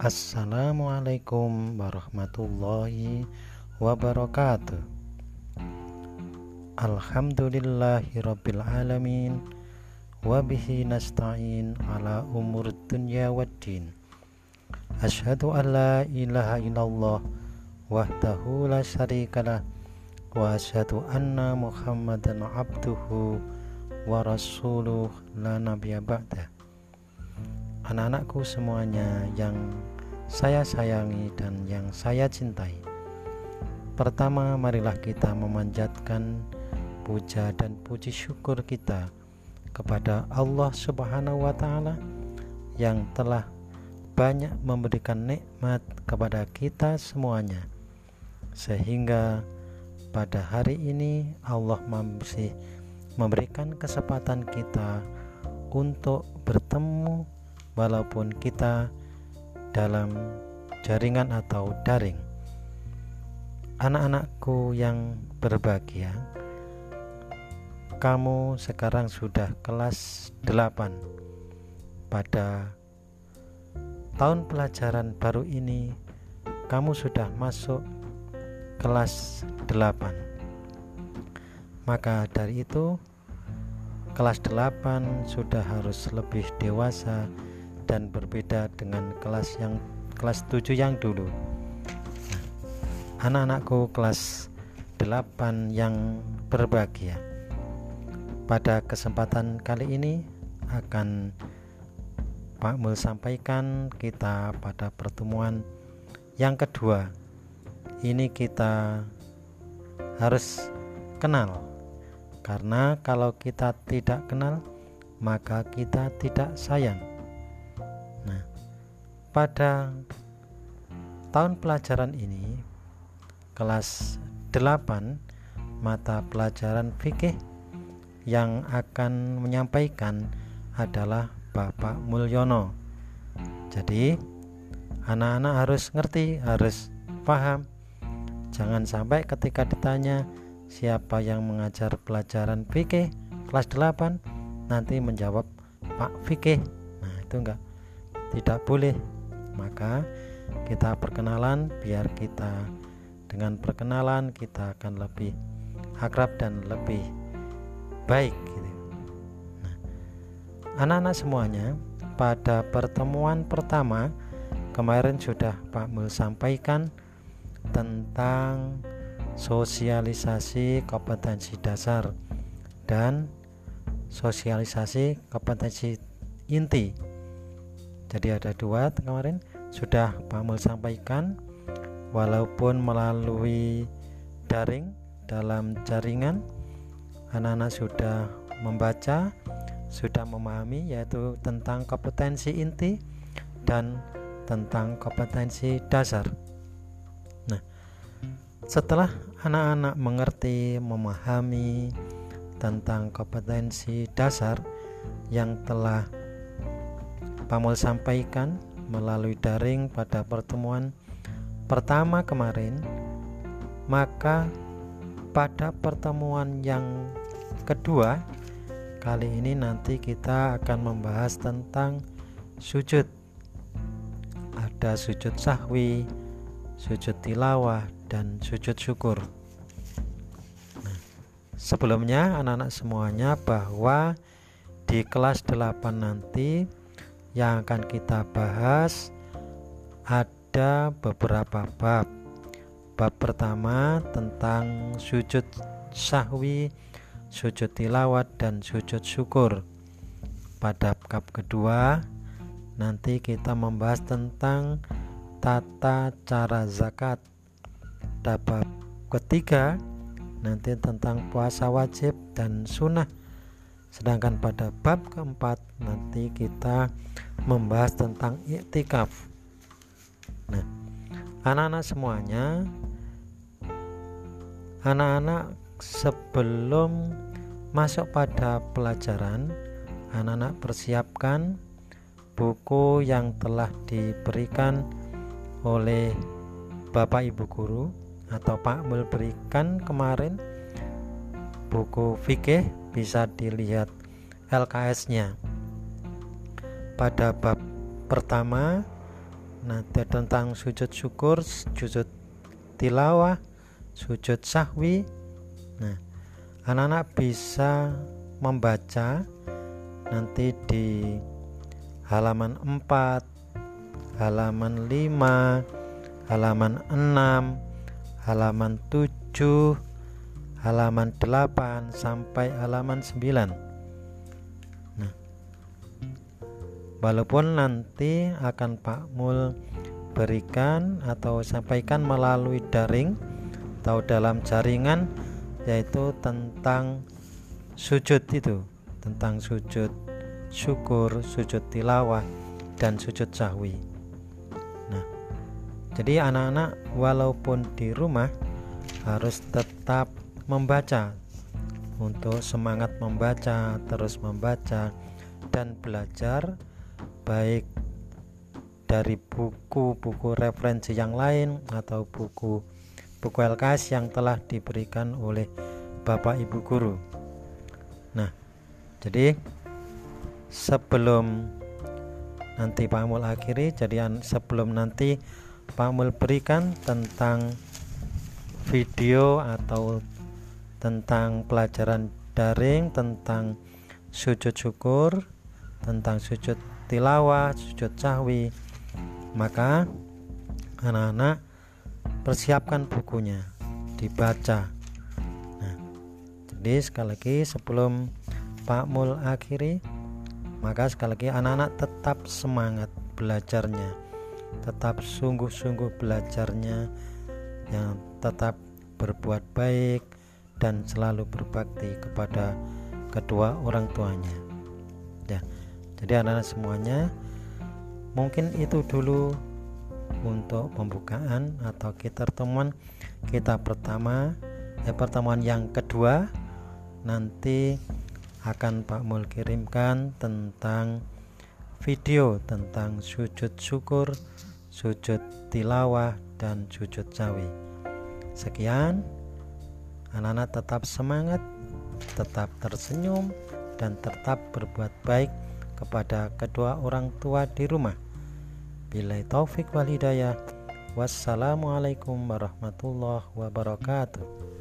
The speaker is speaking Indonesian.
Assalamualaikum warahmatullahi wabarakatuh. Alhamdulillahi alamin. Wabihi nasta'in ala umur dunya waddin Ashadu an la ilaha illallah Wahdahu la syarikalah Wa ashadu anna muhammadan abduhu Wa rasuluh la nabiya ba'dah Anak-anakku semuanya yang saya sayangi dan yang saya cintai. Pertama, marilah kita memanjatkan puja dan puji syukur kita kepada Allah Subhanahu wa taala yang telah banyak memberikan nikmat kepada kita semuanya. Sehingga pada hari ini Allah masih memberikan kesempatan kita untuk bertemu walaupun kita dalam jaringan atau daring. Anak-anakku yang berbahagia, kamu sekarang sudah kelas 8. Pada tahun pelajaran baru ini, kamu sudah masuk kelas 8. Maka dari itu, kelas 8 sudah harus lebih dewasa dan berbeda dengan kelas yang kelas 7 yang dulu. Anak-anakku kelas 8 yang berbahagia. Pada kesempatan kali ini akan Pak Mul sampaikan kita pada pertemuan yang kedua. Ini kita harus kenal karena kalau kita tidak kenal maka kita tidak sayang pada tahun pelajaran ini kelas 8 mata pelajaran fikih yang akan menyampaikan adalah Bapak Mulyono. Jadi anak-anak harus ngerti, harus paham. Jangan sampai ketika ditanya siapa yang mengajar pelajaran fikih kelas 8 nanti menjawab Pak Fikih. Nah, itu enggak tidak boleh maka kita perkenalan biar kita dengan perkenalan kita akan lebih akrab dan lebih baik gitu. nah, anak-anak semuanya pada pertemuan pertama kemarin sudah Pak Mul sampaikan tentang sosialisasi kompetensi dasar dan sosialisasi kompetensi inti jadi ada dua kemarin sudah Pak Mul sampaikan. Walaupun melalui daring dalam jaringan anak-anak sudah membaca sudah memahami yaitu tentang kompetensi inti dan tentang kompetensi dasar. Nah setelah anak-anak mengerti memahami tentang kompetensi dasar yang telah Pamul sampaikan melalui daring pada pertemuan pertama kemarin, maka pada pertemuan yang kedua kali ini nanti kita akan membahas tentang sujud. Ada sujud sahwi, sujud tilawah, dan sujud syukur. Nah, sebelumnya anak-anak semuanya bahwa di kelas 8 nanti yang akan kita bahas ada beberapa bab. Bab pertama tentang sujud sahwi, sujud tilawat dan sujud syukur. Pada bab kedua nanti kita membahas tentang tata cara zakat. Pada bab ketiga nanti tentang puasa wajib dan sunnah Sedangkan pada bab keempat nanti kita membahas tentang iktikaf. Nah, anak-anak semuanya anak-anak sebelum masuk pada pelajaran anak-anak persiapkan buku yang telah diberikan oleh Bapak Ibu guru atau Pak Mul berikan kemarin buku fikih bisa dilihat LKS-nya. Pada bab pertama Nah, tentang sujud syukur, sujud tilawah, sujud sahwi. Nah, anak-anak bisa membaca nanti di halaman 4, halaman 5, halaman 6, halaman 7, halaman 8 sampai halaman 9. walaupun nanti akan Pak Mul berikan atau sampaikan melalui daring atau dalam jaringan yaitu tentang sujud itu tentang sujud syukur, sujud tilawah dan sujud sahwi. Nah, jadi anak-anak walaupun di rumah harus tetap membaca untuk semangat membaca, terus membaca dan belajar baik dari buku-buku referensi yang lain atau buku buku LKS yang telah diberikan oleh Bapak Ibu guru. Nah, jadi sebelum nanti Pak Mul akhiri, jadi sebelum nanti Pak Mul berikan tentang video atau tentang pelajaran daring tentang sujud syukur, tentang sujud tilawah, sujud sahwi, maka anak-anak persiapkan bukunya, dibaca. Nah, jadi sekali lagi sebelum Pak Mul akhiri, maka sekali lagi anak-anak tetap semangat belajarnya, tetap sungguh-sungguh belajarnya, yang tetap berbuat baik dan selalu berbakti kepada kedua orang tuanya. Ya jadi anak-anak semuanya mungkin itu dulu untuk pembukaan atau kita pertemuan kita pertama ya pertemuan yang kedua. Nanti akan Pak Mul kirimkan tentang video tentang sujud syukur sujud tilawah dan sujud cawi sekian anak-anak tetap semangat tetap tersenyum dan tetap berbuat baik kepada kedua orang tua di rumah. Bila taufik wal hidayah. Wassalamualaikum warahmatullahi wabarakatuh.